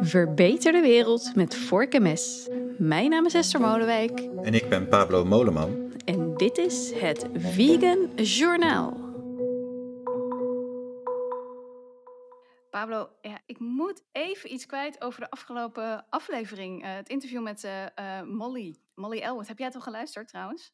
Verbeter de wereld met vork en mes. Mijn naam is Esther Molenwijk. En ik ben Pablo Moleman. En dit is het Vegan Journaal. Pablo, ja, ik moet even iets kwijt over de afgelopen aflevering. Uh, het interview met uh, uh, Molly, Molly Elwood. Heb jij het al geluisterd trouwens?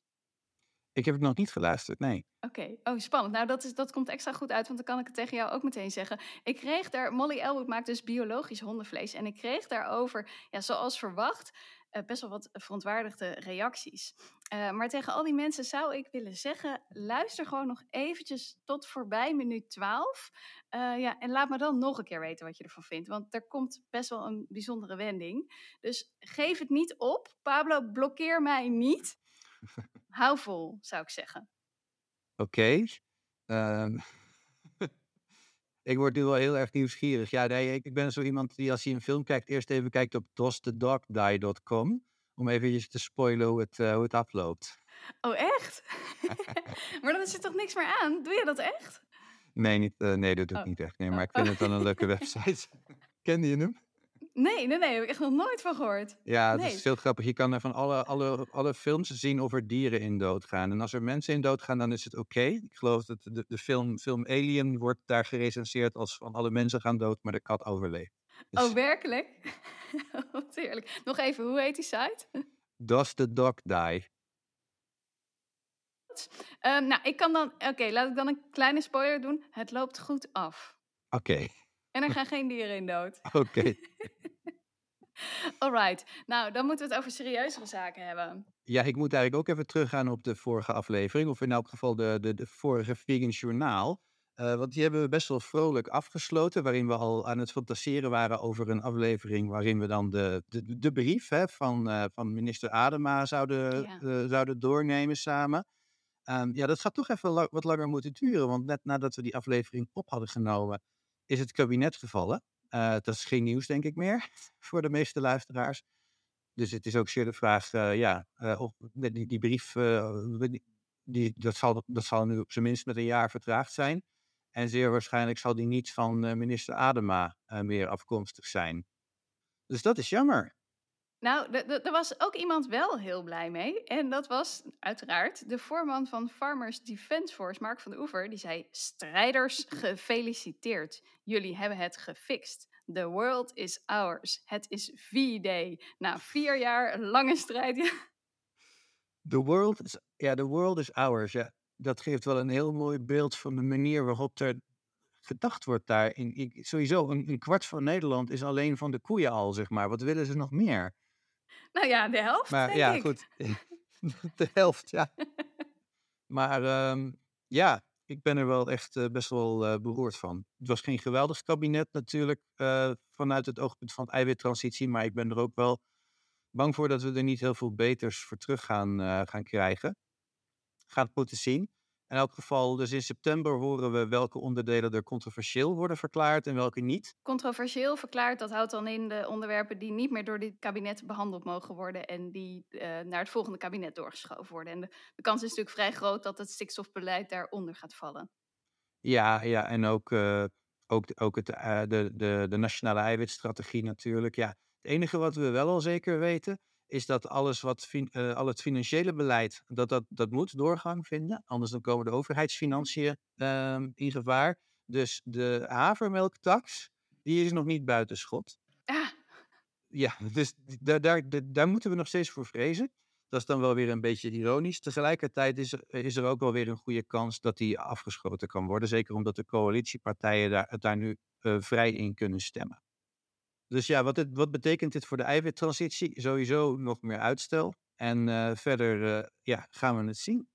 Ik heb het nog niet geluisterd, nee. Oké, oh spannend. Nou, dat, is, dat komt extra goed uit, want dan kan ik het tegen jou ook meteen zeggen. Ik kreeg daar, Molly Elwood maakt dus biologisch hondenvlees. En ik kreeg daarover, ja, zoals verwacht, uh, best wel wat verontwaardigde reacties. Uh, maar tegen al die mensen zou ik willen zeggen, luister gewoon nog eventjes tot voorbij minuut 12. Uh, ja, en laat me dan nog een keer weten wat je ervan vindt, want er komt best wel een bijzondere wending. Dus geef het niet op. Pablo, blokkeer mij niet. Hou vol, zou ik zeggen. Oké. Okay. Um, ik word nu wel heel erg nieuwsgierig. Ja, nee, ik, ik ben zo iemand die als hij een film kijkt, eerst even kijkt op dostedogdie.com. Om even te spoilen hoe het, uh, hoe het afloopt. Oh, echt? maar dan is er toch niks meer aan? Doe je dat echt? Nee, niet, uh, nee dat doe ik oh. niet echt. Nee, maar ik vind het dan een leuke website. Kende je hem? Nee, nee, nee, heb ik echt nog nooit van gehoord. Ja, het nee. is veel grappig. Je kan er van alle, alle, alle films zien of er dieren in doodgaan. En als er mensen in doodgaan, dan is het oké. Okay. Ik geloof dat de, de film, film Alien wordt daar gerecenseerd als van alle mensen gaan dood, maar de kat overleeft. Dus... Oh, werkelijk? Wat heerlijk. Nog even, hoe heet die site? Does the dog die? Um, nou, ik kan dan... Oké, laat ik dan een kleine spoiler doen. Het loopt goed af. Oké. Okay. En er gaan geen dieren in dood. Oké. Alright. Nou, dan moeten we het over serieuzere zaken hebben. Ja, ik moet eigenlijk ook even teruggaan op de vorige aflevering. Of in elk geval de, de, de vorige Vegan Journaal. Uh, want die hebben we best wel vrolijk afgesloten. Waarin we al aan het fantaseren waren over een aflevering. Waarin we dan de, de, de brief hè, van, uh, van minister Adema zouden, ja. uh, zouden doornemen samen. Um, ja, dat gaat toch even la wat langer moeten duren. Want net nadat we die aflevering op hadden genomen is het kabinet gevallen. Uh, dat is geen nieuws, denk ik meer, voor de meeste luisteraars. Dus het is ook zeer de vraag, uh, ja, uh, of die, die brief, die, dat, zal, dat zal nu op zijn minst met een jaar vertraagd zijn. En zeer waarschijnlijk zal die niet van minister Adema meer afkomstig zijn. Dus dat is jammer. Nou, er was ook iemand wel heel blij mee. En dat was uiteraard de voorman van Farmers Defence Force, Mark van de Oever. Die zei: Strijders, gefeliciteerd. Jullie hebben het gefixt. The world is ours. Het is V-Day. Na vier jaar lange strijd. The world is, ja, the world is ours. Dat geeft wel een heel mooi beeld van de manier waarop er gedacht wordt daar. In, sowieso, een, een kwart van Nederland is alleen van de koeien al, zeg maar. Wat willen ze nog meer? Nou ja, de helft. Maar denk ja, ik. goed. De helft, ja. Maar um, ja, ik ben er wel echt uh, best wel uh, beroerd van. Het was geen geweldig kabinet natuurlijk uh, vanuit het oogpunt van eiwittransitie. Maar ik ben er ook wel bang voor dat we er niet heel veel beters voor terug gaan, gaan krijgen. Gaat het moeten zien. In elk geval, dus in september horen we welke onderdelen er controversieel worden verklaard en welke niet. Controversieel verklaard, dat houdt dan in de onderwerpen die niet meer door dit kabinet behandeld mogen worden en die uh, naar het volgende kabinet doorgeschoven worden. En de, de, kans is natuurlijk vrij groot dat het stikstofbeleid daaronder gaat vallen. Ja, ja en ook, uh, ook, ook het, uh, de, de, de nationale eiwitstrategie natuurlijk. Ja, het enige wat we wel al zeker weten is dat alles wat uh, al het financiële beleid, dat, dat, dat moet doorgang vinden. Anders dan komen de overheidsfinanciën uh, in gevaar. Dus de havermelktax, die is nog niet buitenschot. Ah. Ja, dus daar, daar, daar moeten we nog steeds voor vrezen. Dat is dan wel weer een beetje ironisch. Tegelijkertijd is er, is er ook wel weer een goede kans dat die afgeschoten kan worden. Zeker omdat de coalitiepartijen daar, daar nu uh, vrij in kunnen stemmen. Dus ja, wat, wat betekent dit voor de eiwittransitie? Sowieso nog meer uitstel. En uh, verder uh, ja, gaan we het zien.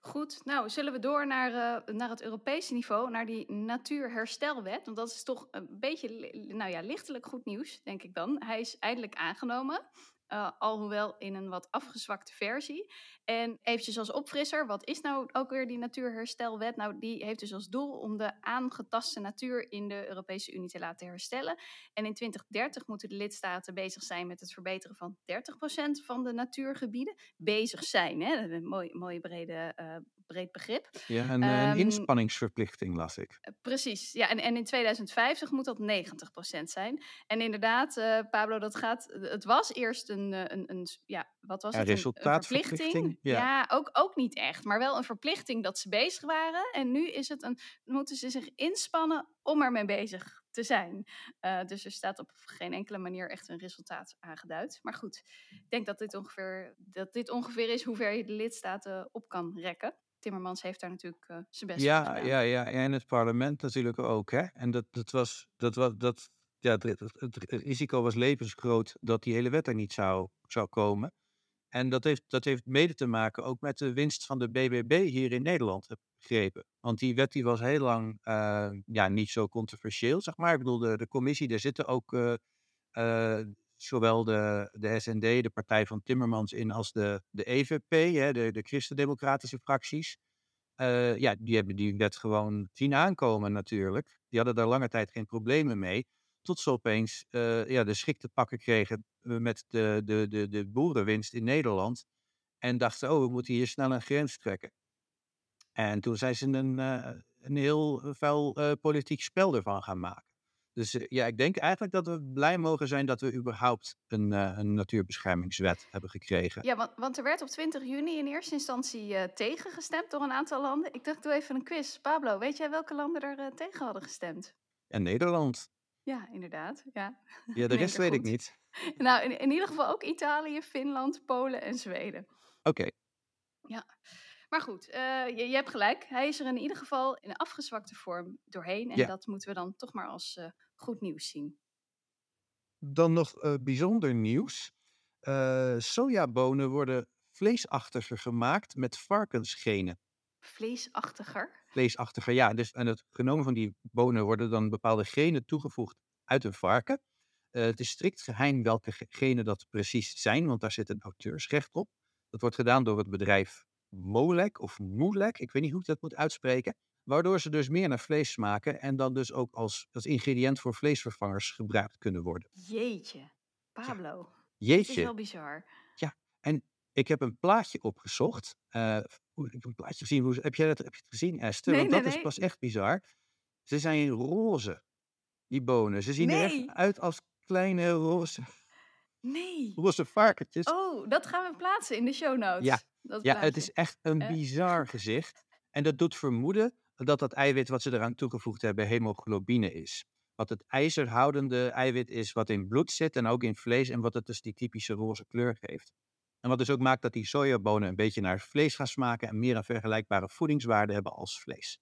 Goed, nou zullen we door naar, uh, naar het Europese niveau, naar die Natuurherstelwet. Want dat is toch een beetje, nou ja, lichtelijk goed nieuws, denk ik dan. Hij is eindelijk aangenomen. Uh, alhoewel in een wat afgezwakte versie. En eventjes als opfrisser, wat is nou ook weer die Natuurherstelwet? Nou, die heeft dus als doel om de aangetaste natuur in de Europese Unie te laten herstellen. En in 2030 moeten de lidstaten bezig zijn met het verbeteren van 30% van de natuurgebieden. Bezig zijn, hè? Een mooie, mooie brede uh, breed begrip. Ja, een, een Ehm, inspanningsverplichting las ik. Eh, Precies, ja, en, en in 2050 moet dat 90% zijn. En inderdaad, eh, Pablo, dat gaat. Het was eerst een, eh, een, een ja, wat was het? Een- resultaatverplichting, verplichting. ja. Ja, ook, ook niet echt, maar wel een verplichting dat ze bezig waren. En nu is het een, moeten ze zich inspannen om ermee bezig te zijn. Eh, dus er staat op geen enkele manier echt een resultaat aangeduid. Maar goed, ik denk dat dit ongeveer, dat dit ongeveer is hoe ver je de lidstaten op kan rekken. Timmermans heeft daar natuurlijk eh, zijn best Ja, gedaan. ja, ja, en het parlement natuurlijk ook. Hè? En dat, dat was, dat was, dat, ja, het, het, het risico was levensgroot dat die hele wet er niet zou, zou komen. En dat heeft, dat heeft mede te maken ook met de winst van de BBB hier in Nederland, heb ik begrepen. Want die wet die was heel lang eh, ja, niet zo controversieel, zeg maar. Ik bedoel, de, de commissie, daar zitten ook eh, zowel de, de SND, de partij van Timmermans in, als de, de EVP, hè, de, de christendemocratische fracties. Eh, ja, die hebben die wet gewoon zien aankomen natuurlijk. Die hadden daar lange tijd geen problemen mee. Tot ze opeens eh, ja, de schrik te pakken kregen eh, met de, de, de, de boerenwinst in Nederland. En dachten, oh, we moeten hier snel een grens trekken. En toen zijn ze een, een heel vuil politiek spel ervan gaan maken. Dus eh, ja, ik denk eigenlijk dat we blij mogen zijn dat we überhaupt een, eh, een natuurbeschermingswet hebben gekregen. Ja, want, want er werd op 20 juni in eerste instantie eh tegengestemd door een aantal landen. Ik dacht, doe even een quiz. Pablo, weet jij welke landen er tegen hadden gestemd? En Nederland. Ja, inderdaad. Ja. Ja, de rest weet ik niet. Nou, in, in ieder geval ook Italië, Finland, Polen en Zweden. Oké. Maar goed, je, je hebt gelijk. Hij is er in ieder geval in een afgezwakte vorm doorheen. En Ja. dat moeten we dan toch maar als goed nieuws zien. Dan nog eh, bijzonder nieuws. Eh, sojabonen worden vleesachtiger gemaakt met varkensgenen. Vleesachtiger. Vleesachtiger, ja. Dus aan het genomen van die bonen worden dan bepaalde genen toegevoegd uit een varken. Eh, het is strikt geheim welke ge- genen dat precies zijn, want daar zit een auteursrecht op. Dat wordt gedaan door het bedrijf Molek of Moelek, ik weet niet hoe ik dat moet uitspreken. Waardoor ze dus meer naar vlees smaken en dan dus ook als, als ingrediënt voor vleesvervangers gebruikt kunnen worden. Jeetje. Pablo. Het is Jeetje. wel bizar. Ik heb een plaatje opgezocht. eh, ik heb een plaatje gezien. Hoe, heb, jij dat, heb je het gezien, Esther? Nee, Want nee, dat is nee. pas echt bizar. Ze zijn roze, die bonen. Ze zien er echt uit als kleine roze, Nee. roze varkentjes. Oh, dat gaan we plaatsen in de show notes. Ja. dat ja, het is echt een Eh. bizar gezicht. En dat doet vermoeden dat dat eiwit wat ze eraan toegevoegd hebben hemoglobine is. Wat het ijzerhoudende eiwit is wat in bloed zit en ook in vlees en wat het dus die typische roze kleur geeft. En wat dus ook maakt dat die sojabonen een beetje naar vlees gaan smaken en meer een vergelijkbare voedingswaarde hebben als vlees.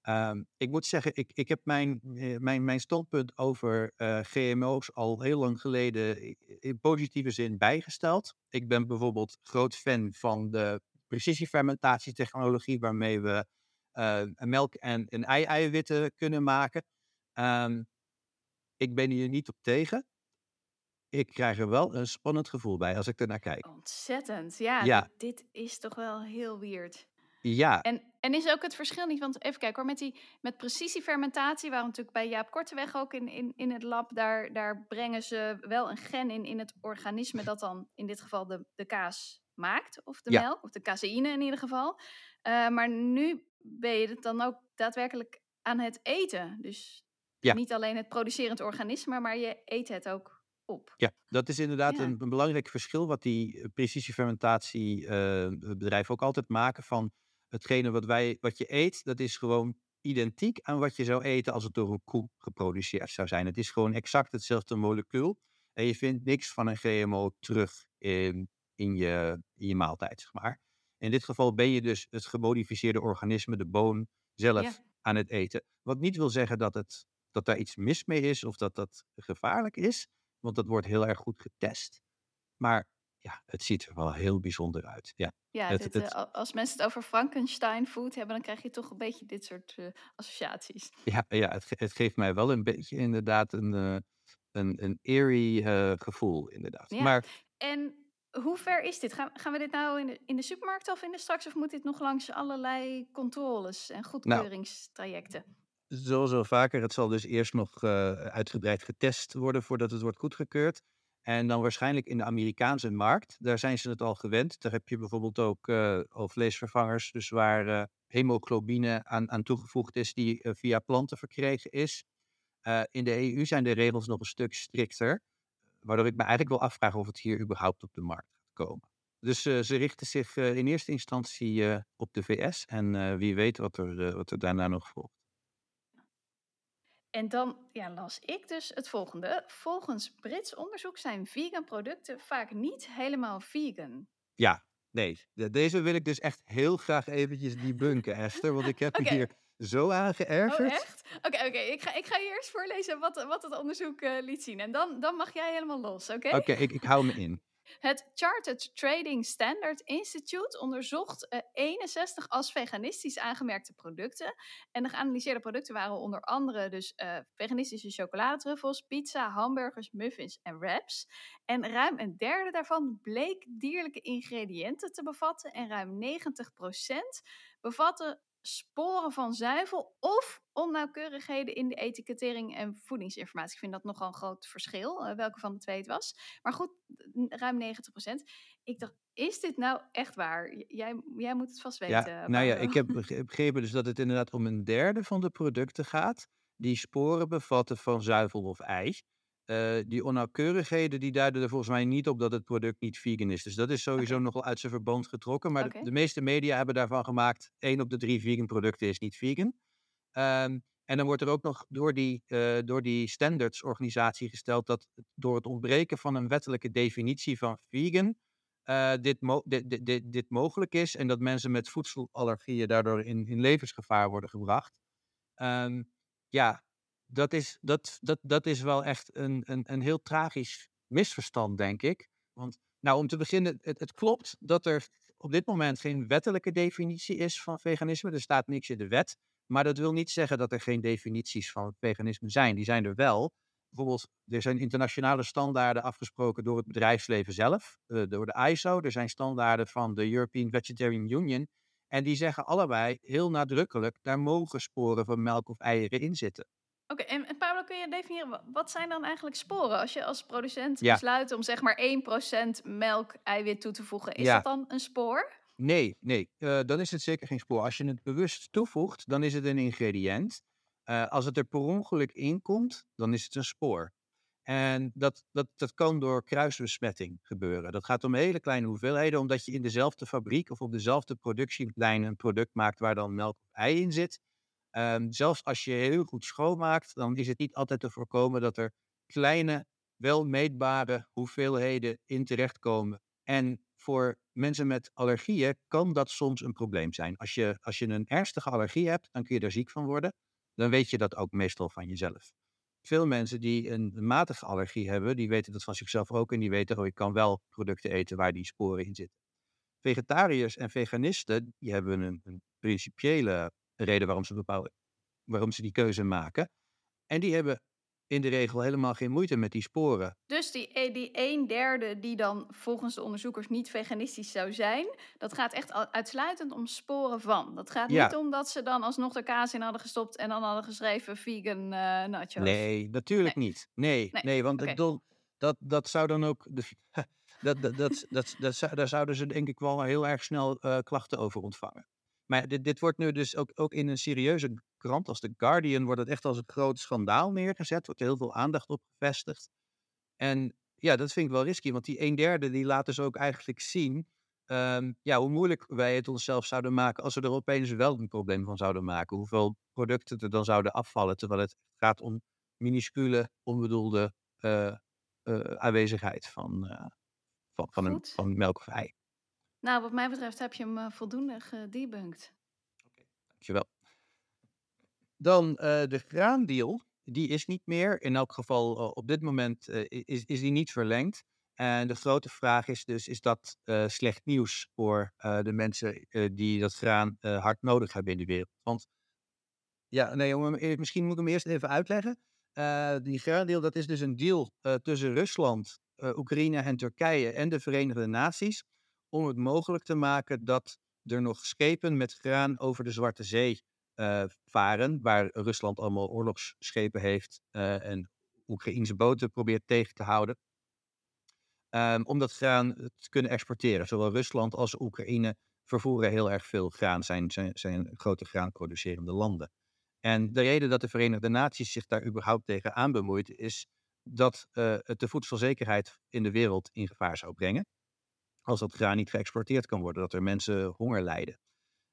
Ehm, ik moet zeggen, ik, ik heb mijn, eh, mijn, mijn standpunt over eh, GMO's al heel lang geleden in positieve zin bijgesteld. Ik ben bijvoorbeeld groot fan van de precisiefermentatietechnologie waarmee we melk en, en ei-eiwitten kunnen maken. Ehm, ik ben hier niet op tegen. Ik krijg er wel een spannend gevoel bij als ik ernaar kijk. Ontzettend. Ja, Ja. Dit, is toch wel heel weird. Ja, En, en is ook het verschil niet, want even kijken hoor, met, die, met precisiefermentatie, waar natuurlijk bij Jaap Korteweg ook in, in, in het lab, daar, daar brengen ze wel een gen in, in het organisme dat dan in dit geval de, de kaas maakt, of de Ja. melk, of de caseïne in ieder geval. Eh, maar nu ben je het dan ook daadwerkelijk aan het eten. Dus Ja. niet alleen het producerend organisme, maar je eet het ook op. Ja, dat is inderdaad Ja. een, een belangrijk verschil wat die eh, precisiefermentatie-bedrijven ook altijd maken van hetgene wat, wij, wat je eet, dat is gewoon identiek aan wat je zou eten als het door een koe geproduceerd zou zijn. Het is gewoon exact hetzelfde molecuul en je vindt niks van een GMO terug in, in, je, in je maaltijd, zeg maar. In dit geval ben je dus het gemodificeerde organisme, de boon, zelf Ja. aan het eten. Wat niet wil zeggen dat, het, dat daar iets mis mee is of dat dat gevaarlijk is. Want dat wordt heel erg goed getest. Maar ja, het ziet er wel heel bijzonder uit. Ja, Ja, Het- dit, het- eh, al- als mensen het over Frankenstein food hebben, dan krijg je toch een beetje dit soort eh, associaties. ja, ja het, ge- het geeft mij wel een beetje inderdaad een, eh, een, een eerie gevoel, inderdaad. Ja. Maar En hoe ver is dit? Gaan, gaan we dit nou in de, in de supermarkt al vinden straks? Of moet dit nog langs allerlei controles en goedkeuringstrajecten? zoals al vaker, het zal dus eerst nog eh, uitgebreid getest worden voordat het wordt goedgekeurd. En dan waarschijnlijk in de Amerikaanse markt. Daar zijn ze het al gewend. Daar heb je bijvoorbeeld ook uh, vleesvervangers, dus waar uh, hemoglobine aan, aan toegevoegd is, die via planten verkregen is. in de EU zijn de regels nog een stuk strikter, waardoor ik me eigenlijk wil afvragen of het hier überhaupt op de markt gaat komen. Dus ze richten zich in eerste instantie op de VS en wie weet wat er, wat er daarna nog volgt. En dan ja, las ik dus het volgende. Volgens Brits onderzoek zijn vegan producten vaak niet helemaal vegan. Ja, nee. Deze wil ik dus echt heel graag eventjes debunken, Esther. Want ik heb okay. hier zo aan geërgerd. Oh, echt? Oké, oké. Ik, ga, ik ga je eerst voorlezen wat, wat het onderzoek uh, liet zien. En dan, dan mag jij helemaal los, oké? Oké, ik, ik hou me in. Het Chartered Trading Standard Institute onderzocht 61 eh, als veganistisch aangemerkte producten. En de geanalyseerde producten waren onder andere dus uh, veganistische chocoladetruffels, pizza, hamburgers, muffins en wraps. En ruim een derde daarvan bleek dierlijke ingrediënten te bevatten. En ruim 90% bevatten sporen van zuivel of onnauwkeurigheden in de etikettering en voedingsinformatie. Ik vind dat nogal een groot verschil, uh, welke van de twee het was. Maar goed, ruim 90%. Ik dacht, is dit nou echt waar? Jij, jij moet het vast weten. Ja, nou ja, ik heb begrepen dus dat het inderdaad om een derde van de producten gaat die sporen bevatten van zuivel of ei. Uh, die onnauwkeurigheden die duiden er volgens mij niet op dat het product niet vegan is. Dus dat is sowieso okay. nogal uit zijn verband getrokken. Maar okay. de, de, meeste media hebben daarvan gemaakt: één op de drie vegan producten is niet vegan. Um, en dan wordt er ook nog door die, uh, door die standards-organisatie gesteld dat door het ontbreken van een wettelijke definitie van vegan uh, dit, mo dit, dit, dit, mogelijk is en dat mensen met voedselallergieën daardoor in, in levensgevaar worden gebracht. Um, ja, dat is, dat, dat, dat is wel echt een, een, een heel tragisch misverstand, denk ik. Want, nou, om te beginnen, het, het klopt dat er op dit moment geen wettelijke definitie is van veganisme. Er staat niks in de wet. Maar dat wil niet zeggen dat er geen definities van veganisme zijn. Die zijn er wel. Bijvoorbeeld, er zijn internationale standaarden afgesproken door het bedrijfsleven zelf, uh, door de ISO. Er zijn standaarden van de European Vegetarian Union. En die zeggen allebei heel nadrukkelijk, daar mogen sporen van melk of eieren in zitten. Oké, okay, en, en Pablo, kun je definiëren, wat zijn dan eigenlijk sporen? Als je als producent ja. besluit om zeg maar 1% melk eiwit toe te voegen, is ja. dat dan een spoor? Nee, nee, uh, dan is het zeker geen spoor. Als je het bewust toevoegt, dan is het een ingrediënt. Uh, als het er per ongeluk in komt, dan is het een spoor. En dat, dat, dat kan door kruisbesmetting gebeuren. Dat gaat om hele kleine hoeveelheden, omdat je in dezelfde fabriek of op dezelfde productielijn een product maakt waar dan melk of ei in zit. Um, zelfs als je heel goed schoonmaakt, dan is het niet altijd te voorkomen dat er kleine, wel meetbare hoeveelheden in terechtkomen. En voor mensen met allergieën kan dat soms een probleem zijn. Als je, als je een ernstige allergie hebt, dan kun je er ziek van worden. Dan weet je dat ook meestal van jezelf. Veel mensen die een, een matige allergie hebben, die weten dat van zichzelf ook. En die weten, oh, ik kan wel producten eten waar die sporen in zitten. Vegetariërs en veganisten, die hebben een, een principiële reden waarom ze, bepaalde, waarom ze die keuze maken. En die hebben in de regel helemaal geen moeite met die sporen. Dus die, eh, die een derde die dan volgens de onderzoekers niet veganistisch zou zijn, dat gaat echt uitsluitend om sporen van. Dat gaat ja. niet om dat ze dan alsnog de kaas in hadden gestopt en dan hadden geschreven vegan uh, nachos. Nee, natuurlijk nee. niet. Nee, nee, nee want okay. bedoel, dat, dat zou dan ook. Dat, dat, dat, dat, dat, daar zouden ze denk ik wel heel erg snel uh, klachten over ontvangen. Maar dit, dit wordt nu dus ook, ook in een serieuze krant als The Guardian wordt het echt als een groot schandaal neergezet. Wordt er heel veel aandacht op gevestigd. En ja, dat vind ik wel risky, want die een derde die laat dus ook eigenlijk zien um, ja, hoe moeilijk wij het onszelf zouden maken als we er opeens wel een probleem van zouden maken. Hoeveel producten er dan zouden afvallen, terwijl het gaat om minuscule, onbedoelde uh, uh, aanwezigheid van, uh, van, van, een, van melk of ei. Nou, wat mij betreft heb je hem uh, voldoende gedebunked. Oké, okay, dankjewel. Dan uh, de graandeal. Die is niet meer. In elk geval uh, op dit moment is, is die niet verlengd. En de grote vraag is dus, is dat slecht nieuws voor de mensen die dat graan hard nodig hebben in de wereld? Want, ja, nee, misschien moet ik hem eerst even uitleggen. die graandeal, dat is dus een deal tussen Rusland, Oekraïne en Turkije en de Verenigde Naties om het mogelijk te maken dat er nog schepen met graan over de Zwarte Zee uh, varen, waar Rusland allemaal oorlogsschepen heeft uh, en Oekraïnse boten probeert tegen te houden. ehm, om dat graan te kunnen exporteren. Zowel Rusland als Oekraïne vervoeren heel erg veel graan, zijn, zijn, grote graanproducerende landen. En de reden dat de Verenigde Naties zich daar überhaupt tegen aan bemoeit, is dat het de voedselzekerheid in de wereld in gevaar zou brengen. Als dat graan niet geëxporteerd kan worden, dat er mensen honger lijden.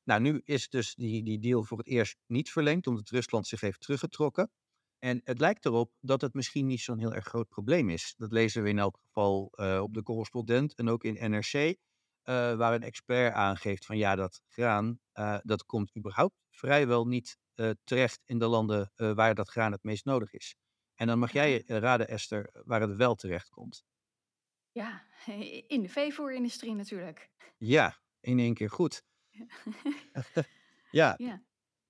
Nou, nu is dus die, die deal voor het eerst niet verlengd, omdat Rusland zich heeft teruggetrokken. En het lijkt erop dat het misschien niet zo'n heel erg groot probleem is. Dat lezen we in elk geval uh, op de correspondent en ook in NRC, uh, eh, waar een expert aangeeft van ja, dat graan, uh, dat komt überhaupt vrijwel niet terecht in de landen waar dat graan het meest nodig is. En dan mag jij raden, Esther, waar het wel terecht komt. Ja, in de veevoerindustrie natuurlijk. Ja, in één keer goed. ja. ja.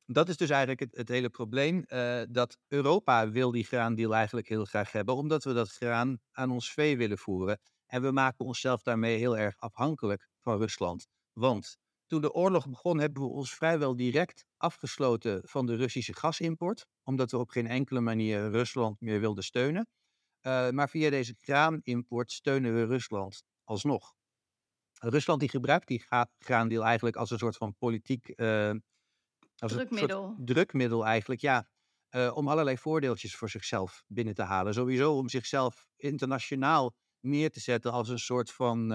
Dat is dus eigenlijk het, het hele probleem. Uh, dat Europa wil die graandeal eigenlijk heel graag hebben, omdat we dat graan aan ons vee willen voeren. En we maken onszelf daarmee heel erg afhankelijk van Rusland. Want toen de oorlog begon, hebben we ons vrijwel direct afgesloten van de Russische gasimport, omdat we op geen enkele manier Rusland meer wilden steunen. Uh, maar via deze graanimport steunen we Rusland alsnog. Rusland die gebruikt die graandeel eigenlijk als een soort van politiek uh, als drukmiddel. Een drukmiddel eigenlijk, ja. Uh, om allerlei voordeeltjes voor zichzelf binnen te halen. Sowieso om zichzelf internationaal neer te zetten als een soort van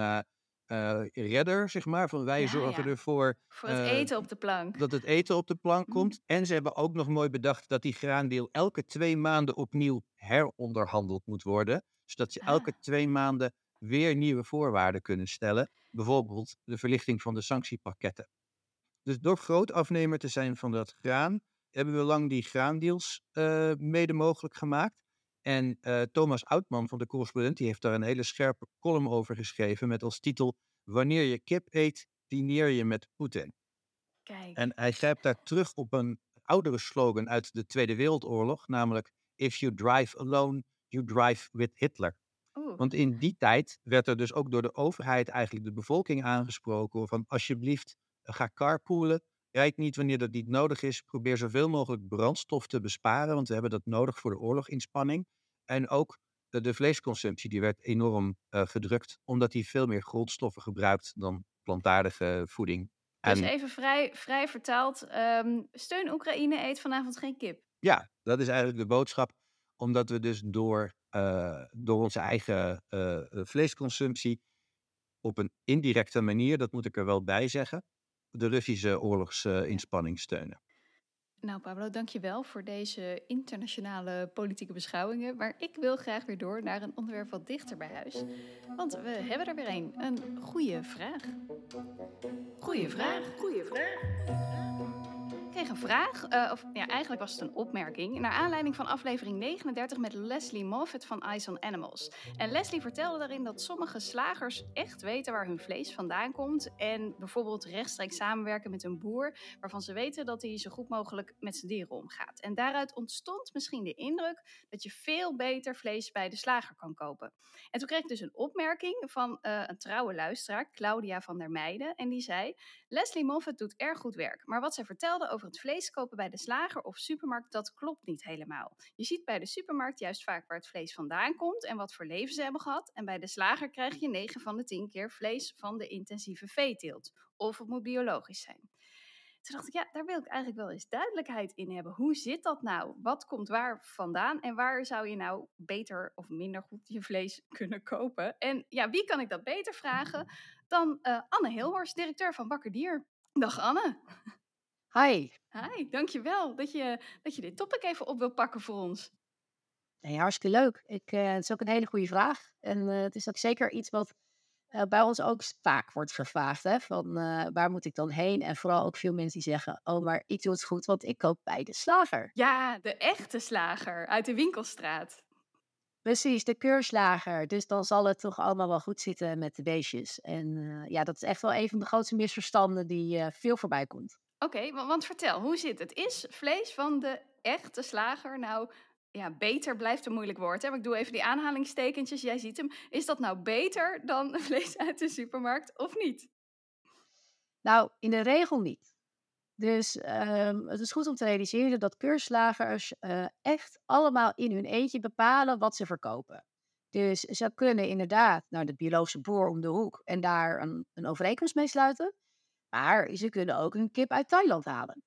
uh, uh, redder, zeg maar. Van wij ja, zorgen ja. ervoor. Voor het eten op de plank. Dat het eten op de plank mm. komt. En ze hebben ook nog mooi bedacht dat die graandeel elke twee maanden opnieuw heronderhandeld moet worden. Zodat ze ah. elke twee maanden weer nieuwe voorwaarden kunnen stellen. Bijvoorbeeld de verlichting van de sanctiepakketten. Dus door groot afnemer te zijn van dat graan, hebben we lang die graandeals uh, mede mogelijk gemaakt. En uh, Thomas Oudman van de correspondent, die heeft daar een hele scherpe column over geschreven met als titel Wanneer je kip eet, dineer je met Poetin. Kijk. En hij grijpt daar terug op een oudere slogan uit de Tweede Wereldoorlog, namelijk If you drive alone, you drive with Hitler. Oeh. Want in die tijd werd er dus ook door de overheid eigenlijk de bevolking aangesproken van alsjeblieft ga carpoolen. Rijd niet wanneer dat niet nodig is. Probeer zoveel mogelijk brandstof te besparen, want we hebben dat nodig voor de oorloginspanning. En ook de, de vleesconsumptie die werd enorm uh, gedrukt, omdat die veel meer grondstoffen gebruikt dan plantaardige voeding. Dus en, even vrij, vrij vertaald, um, steun Oekraïne eet vanavond geen kip. Ja, dat is eigenlijk de boodschap, omdat we dus door, uh, door onze eigen uh, vleesconsumptie op een indirecte manier, dat moet ik er wel bij zeggen, de Russische oorlogsinspanning steunen. Nou, Pablo, dankjewel voor deze internationale politieke beschouwingen. Maar ik wil graag weer door naar een onderwerp wat dichter bij huis. Want we hebben er weer een. Een goede vraag. Goeie vraag. Goeie vraag kreeg een vraag, uh, of ja, eigenlijk was het een opmerking, naar aanleiding van aflevering 39 met Leslie Moffat van Eyes on Animals. En Leslie vertelde daarin dat sommige slagers echt weten waar hun vlees vandaan komt en bijvoorbeeld rechtstreeks samenwerken met een boer waarvan ze weten dat hij zo goed mogelijk met zijn dieren omgaat. En daaruit ontstond misschien de indruk dat je veel beter vlees bij de slager kan kopen. En toen kreeg ik dus een opmerking van uh, een trouwe luisteraar, Claudia van der Meijden, en die zei: Leslie Moffat doet erg goed werk, maar wat zij vertelde over het vlees kopen bij de slager of supermarkt, dat klopt niet helemaal. Je ziet bij de supermarkt juist vaak waar het vlees vandaan komt en wat voor leven ze hebben gehad. En bij de slager krijg je 9 van de 10 keer vlees van de intensieve veeteelt. Of het moet biologisch zijn. Toen dacht ik, ja, daar wil ik eigenlijk wel eens duidelijkheid in hebben. Hoe zit dat nou? Wat komt waar vandaan? En waar zou je nou beter of minder goed je vlees kunnen kopen? En ja, wie kan ik dat beter vragen dan uh, Anne Hilhorst, directeur van Bakker Dier. Dag Anne. Hi. Hi, dankjewel dat je, dat je dit topic even op wil pakken voor ons. Nee, hartstikke leuk. Ik, uh, het is ook een hele goede vraag. En uh, het is ook zeker iets wat uh, bij ons ook vaak wordt gevraagd. Hè? Van waar moet ik dan heen? En vooral ook veel mensen die zeggen: Oh, maar ik doe het goed, want ik koop bij de slager. Ja, de echte slager uit de winkelstraat. Precies, de keurslager. Dus dan zal het toch allemaal wel goed zitten met de beestjes. En ja, dat is echt wel een van de grootste misverstanden die veel voorbij komt. Oké, want vertel, hoe zit het? Is vlees van de echte slager nou ja, beter blijft een moeilijk woord. Hè? Maar ik doe even die aanhalingstekentjes. Jij ziet hem. Is dat nou beter dan vlees uit de supermarkt of niet? Nou, in de regel niet. Dus um, het is goed om te realiseren dat keurslagers uh, echt allemaal in hun eentje bepalen wat ze verkopen. Dus ze kunnen inderdaad naar de biologische boer om de hoek en daar een, een overeenkomst mee sluiten. Maar ze kunnen ook een kip uit Thailand halen.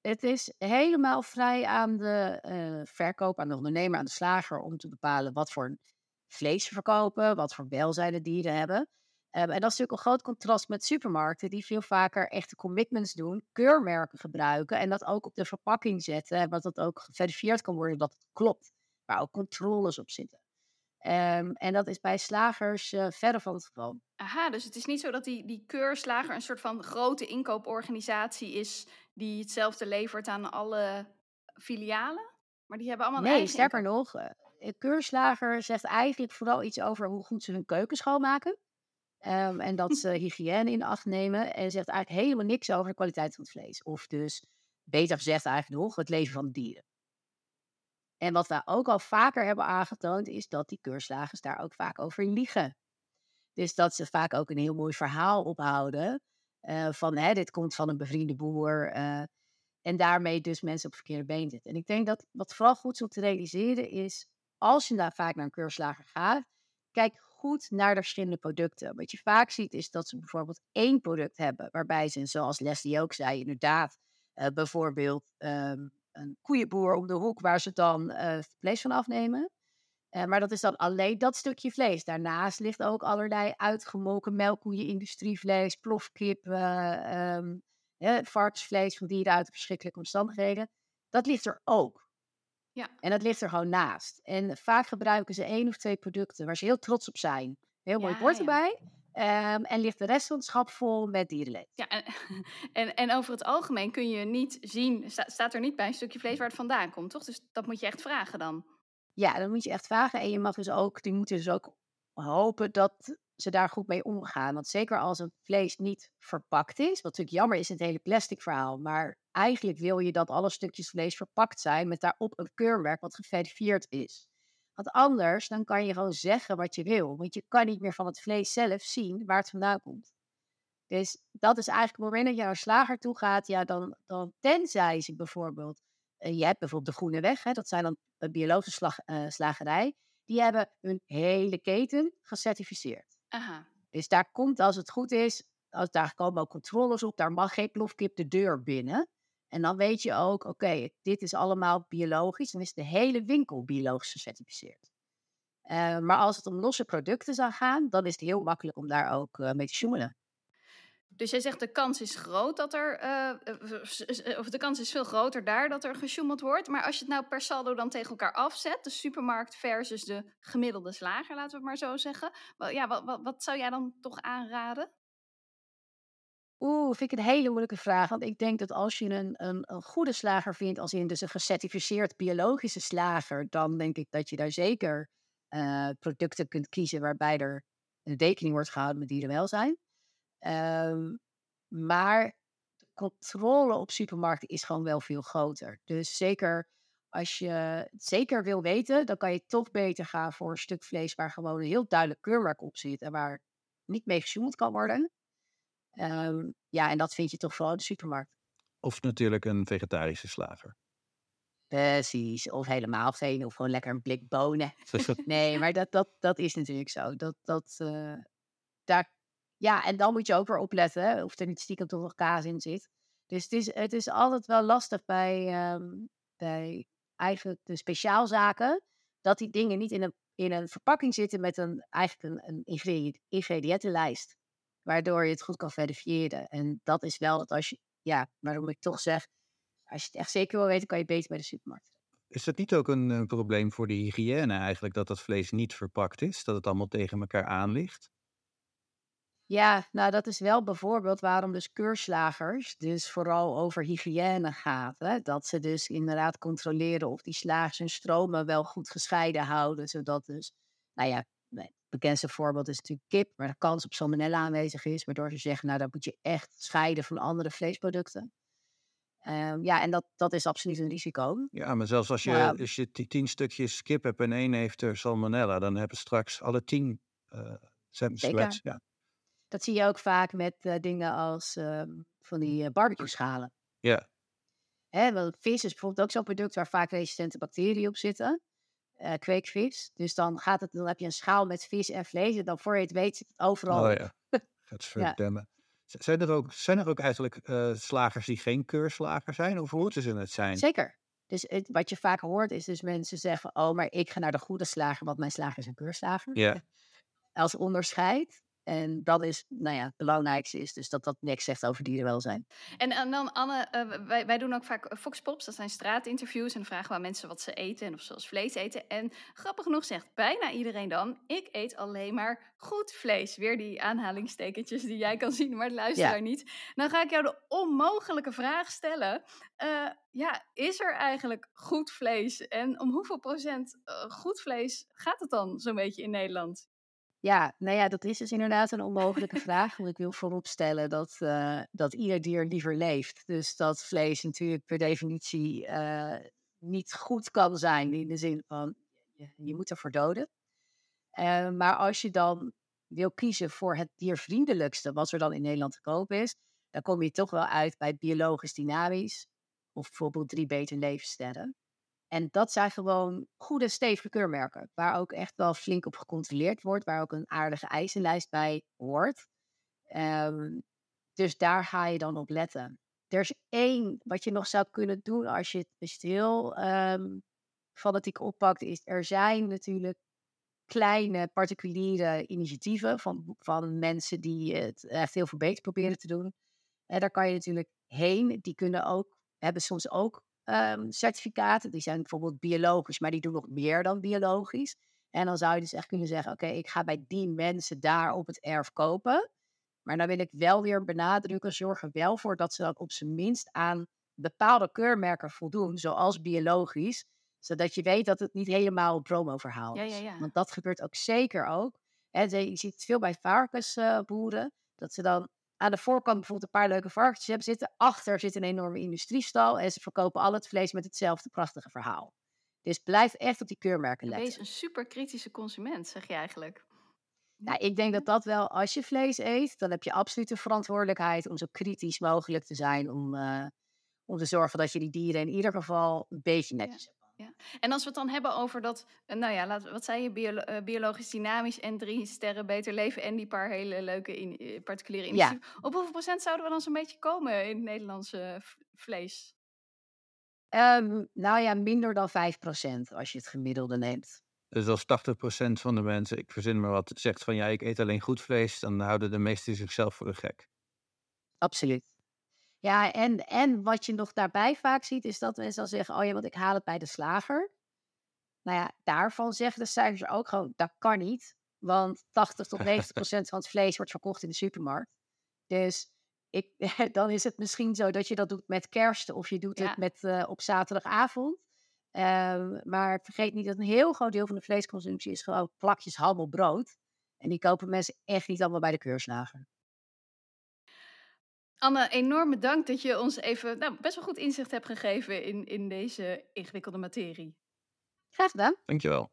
Het is helemaal vrij aan de uh, verkoop, aan de ondernemer, aan de slager om te bepalen wat voor vlees ze verkopen, wat voor welzijn de dieren hebben. Um, en dat is natuurlijk een groot contrast met supermarkten, die veel vaker echte commitments doen, keurmerken gebruiken en dat ook op de verpakking zetten, en wat dat ook geverifieerd kan worden dat het klopt, waar ook controles op zitten. Um, en dat is bij slagers uh, verder van het geval. Aha, dus het is niet zo dat die, die keurslager een soort van grote inkooporganisatie is die hetzelfde levert aan alle filialen? Maar die hebben allemaal een Nee, sterker nog, uh, een keurslager zegt eigenlijk vooral iets over hoe goed ze hun keuken schoonmaken. Um, en dat ze hygiëne in acht nemen. En zegt eigenlijk helemaal niks over de kwaliteit van het vlees. Of dus, beter gezegd eigenlijk nog, het leven van de dieren. En wat we ook al vaker hebben aangetoond, is dat die keurslagers daar ook vaak over liegen. Dus dat ze vaak ook een heel mooi verhaal ophouden. Uh, van hè, dit komt van een bevriende boer. Uh, en daarmee dus mensen op verkeerde been zitten. En ik denk dat wat vooral goed is om te realiseren is, als je daar vaak naar een keurslager gaat, kijk goed naar de verschillende producten. Wat je vaak ziet is dat ze bijvoorbeeld één product hebben, waarbij ze, zoals Leslie ook zei, inderdaad, uh, bijvoorbeeld um, een koeienboer om de hoek waar ze dan uh, vlees van afnemen. Uh, maar dat is dan alleen dat stukje vlees. Daarnaast ligt ook allerlei uitgemolken melkkoeien, industrievlees, plofkip, uh, um, varkensvlees van dieren uit verschrikkelijke omstandigheden. Dat ligt er ook. Ja. En dat ligt er gewoon naast. En vaak gebruiken ze één of twee producten waar ze heel trots op zijn. Heel mooi ja, bord erbij. Um, en ligt de rest van het schap vol met dierenleed. Ja, en, en, en, over het algemeen kun je niet zien, sta, staat er niet bij een stukje vlees waar het vandaan komt, toch? Dus dat moet je echt vragen dan. Ja, dat moet je echt vragen. En je mag dus ook, die moeten dus ook hopen dat ze daar goed mee omgaan. Want zeker als het vlees niet verpakt is, wat natuurlijk jammer is in het hele plastic verhaal, maar eigenlijk wil je dat alle stukjes vlees verpakt zijn met daarop een keurmerk wat geverifieerd is. Want anders, dan kan je gewoon zeggen wat je wil. Want je kan niet meer van het vlees zelf zien waar het vandaan komt. Dus dat is eigenlijk het moment dat je naar een slager toe gaat. Ja, dan, dan tenzij ze bijvoorbeeld... Uh, je hebt bijvoorbeeld de Groene Weg. Hè, dat zijn dan een biologische slag, uh, slagerij. Die hebben hun hele keten gecertificeerd. Aha. Dus daar komt, als het goed is... Als daar komen ook controles op. Daar mag geen plofkip de deur binnen. En dan weet je ook, oké, dit is allemaal biologisch. Dan is de hele winkel biologisch gecertificeerd. Uh, maar als het om losse producten zou gaan, dan is het heel makkelijk om daar ook uh, mee te sjoemelen. Dus jij zegt de kans is groot dat er, uh, of de kans is veel groter daar dat er gesjoemeld wordt. Maar als je het nou per saldo dan tegen elkaar afzet, de supermarkt versus de gemiddelde slager, laten we het maar zo zeggen. Ja, wat, wat, wat zou jij dan toch aanraden? Oeh, vind ik een hele moeilijke vraag. Want ik denk dat als je een, een, een goede slager vindt, als in dus een gecertificeerd biologische slager, dan denk ik dat je daar zeker uh, producten kunt kiezen waarbij er een rekening wordt gehouden met dierenwelzijn. Um, maar de controle op supermarkten is gewoon wel veel groter. Dus zeker als je het zeker wil weten, dan kan je toch beter gaan voor een stuk vlees waar gewoon een heel duidelijk keurmerk op zit en waar niet mee gesjoemeld kan worden. Um, ja, en dat vind je toch vooral in de supermarkt. Of natuurlijk een vegetarische slager. Precies, of helemaal geen, of gewoon lekker een blik bonen. nee, maar dat, dat, dat is natuurlijk zo. Dat, dat, uh, daar, ja, en dan moet je ook weer opletten of er niet stiekem toch nog kaas in zit. Dus het is, het is altijd wel lastig bij, um, bij eigenlijk de speciaalzaken, dat die dingen niet in een, in een verpakking zitten met een, eigenlijk een, een ingrediëntenlijst waardoor je het goed kan verifiëren. En dat is wel dat als je, ja, waarom ik toch zeg, als je het echt zeker wil weten, kan je beter bij de supermarkt. Is het niet ook een, een, probleem voor de hygiëne eigenlijk, dat dat vlees niet verpakt is, dat het allemaal tegen elkaar aan ligt? Ja, nou dat is wel bijvoorbeeld waarom dus keurslagers dus vooral over hygiëne gaat. Hè? Dat ze dus inderdaad controleren of die slagers hun stromen wel goed gescheiden houden, zodat dus, nou ja, bekendste voorbeeld is natuurlijk kip, waar de kans op salmonella aanwezig is, waardoor ze zeggen, nou, dat moet je echt scheiden van andere vleesproducten. Um, ja, en dat, dat is absoluut een risico. Ja, maar zelfs als je, ja. als je tien stukjes kip hebt en één heeft er salmonella, dan hebben straks alle tien uh. Ja. Dat zie je ook vaak met uh, dingen als uh, van die barbecue schalen. Ja. Hè, want vis is bijvoorbeeld ook zo'n product waar vaak resistente bacteriën op zitten. Eh, kweekvis. Dus dan, gaat het, dan heb je een schaal met vis en vlees. En dan voor je het weet zit het overal. Oh ja, gaat verdemmen. Zijn er ook, zijn er ook eigenlijk eh, slagers die geen keurslager zijn? Of moeten ze het zijn? Zeker. Dus het, wat je vaak hoort is dus mensen zeggen... oh, maar ik ga naar de goede slager, want mijn slager is een keurslager. Ja. Als onderscheid. En dat is, nou ja, het belangrijkste is dus dat dat niks zegt over dierenwelzijn. En, en dan Anne, eh, wij, wij doen ook vaak eh, Foxpops, dat zijn straatinterviews. En dan vragen we aan mensen wat ze eten en of ze als vlees eten. En grappig genoeg zegt bijna iedereen dan, ik eet alleen maar goed vlees. Weer die aanhalingstekentjes die jij kan zien, maar de luisteraar niet. Dan ga ik jou de onmogelijke vraag stellen. Eh, ja, is er eigenlijk goed vlees? En om hoeveel procent goed vlees gaat het dan zo'n beetje in Nederland? Ja, nou ja, dat is dus inderdaad een onmogelijke vraag. Want ik wil vooropstellen dat, eh, dat ieder dier liever leeft. Dus dat vlees natuurlijk per definitie eh, niet goed kan zijn. In de zin van, je, moet ervoor doden. Eh, maar als je dan wil kiezen voor het diervriendelijkste, wat er dan in Nederland te koop is, dan kom je toch wel uit bij biologisch dynamisch. Of bijvoorbeeld drie beter levensstijlen. En dat zijn gewoon goede, stevige keurmerken. Waar ook echt wel flink op gecontroleerd wordt. Waar ook een aardige eisenlijst bij hoort. Ehm, dus daar ga je dan op letten. Er is één wat je nog zou kunnen doen als je het, als je het heel ehm, fanatiek oppakt. Is er zijn natuurlijk kleine particuliere initiatieven van, van mensen die het echt heel veel beter proberen te doen. En daar kan je natuurlijk heen. Die kunnen ook, hebben soms ook ehm, certificaten. Die zijn bijvoorbeeld biologisch, maar die doen nog meer dan biologisch. En dan zou je dus echt kunnen zeggen: Oké, ik ga bij die mensen daar op het erf kopen. Maar dan wil ik wel weer benadrukken: zorg er wel voor dat ze dan op zijn minst aan bepaalde keurmerken voldoen, zoals biologisch. Zodat je weet dat het niet helemaal een promo-verhaal is. ja, ja. Want dat gebeurt ook zeker ook. En je ziet het veel bij varkensboeren. dat ze dan aan de voorkant bijvoorbeeld een paar leuke varkentjes hebben zitten. Achter zit een enorme industriestal. En ze verkopen al het vlees met hetzelfde prachtige verhaal. Dus blijf echt op die keurmerken letten. Wees een super kritische consument, zeg je eigenlijk. Nou, ik denk dat dat wel, als je vlees eet, dan heb je absoluut de verantwoordelijkheid om zo kritisch mogelijk te zijn. Om, eh, om te zorgen dat je die dieren in ieder geval een beetje netjes hebt. En als we het dan hebben over dat, eh, nou ja, laten, we- wat zei je, biolo- eh, biologisch dynamisch en drie sterren beter leven en die paar hele leuke in, eh, particuliere Ja. initiatieven. Op hoeveel procent zouden we dan zo'n beetje komen in het Nederlandse vlees? Ehm, nou ja, minder dan 5% als je het gemiddelde neemt. Dus als 80% van de mensen, ik verzin maar wat, zegt van ja, ik eet alleen goed vlees, dan houden de meesten zichzelf voor de gek. Absoluut. Ja, en, en wat je nog daarbij vaak ziet, is dat mensen dan zeggen: Oh ja, want ik haal het bij de slager. Nou ja, daarvan zeggen de cijfers ook gewoon: dat kan niet. Want 80 tot 90 procent van het vlees wordt verkocht in de supermarkt. Dus ik, dan is het misschien zo dat je dat doet met kerst of je doet Ja. het met, eh, op zaterdagavond. Ehm, maar vergeet niet dat een heel groot deel van de vleesconsumptie is gewoon plakjes ham op brood. En die kopen mensen echt niet allemaal bij de keurslager. Anne, enorm bedankt dat je ons even nou, best wel goed inzicht hebt gegeven in, in deze ingewikkelde materie. Graag gedaan. Dankjewel.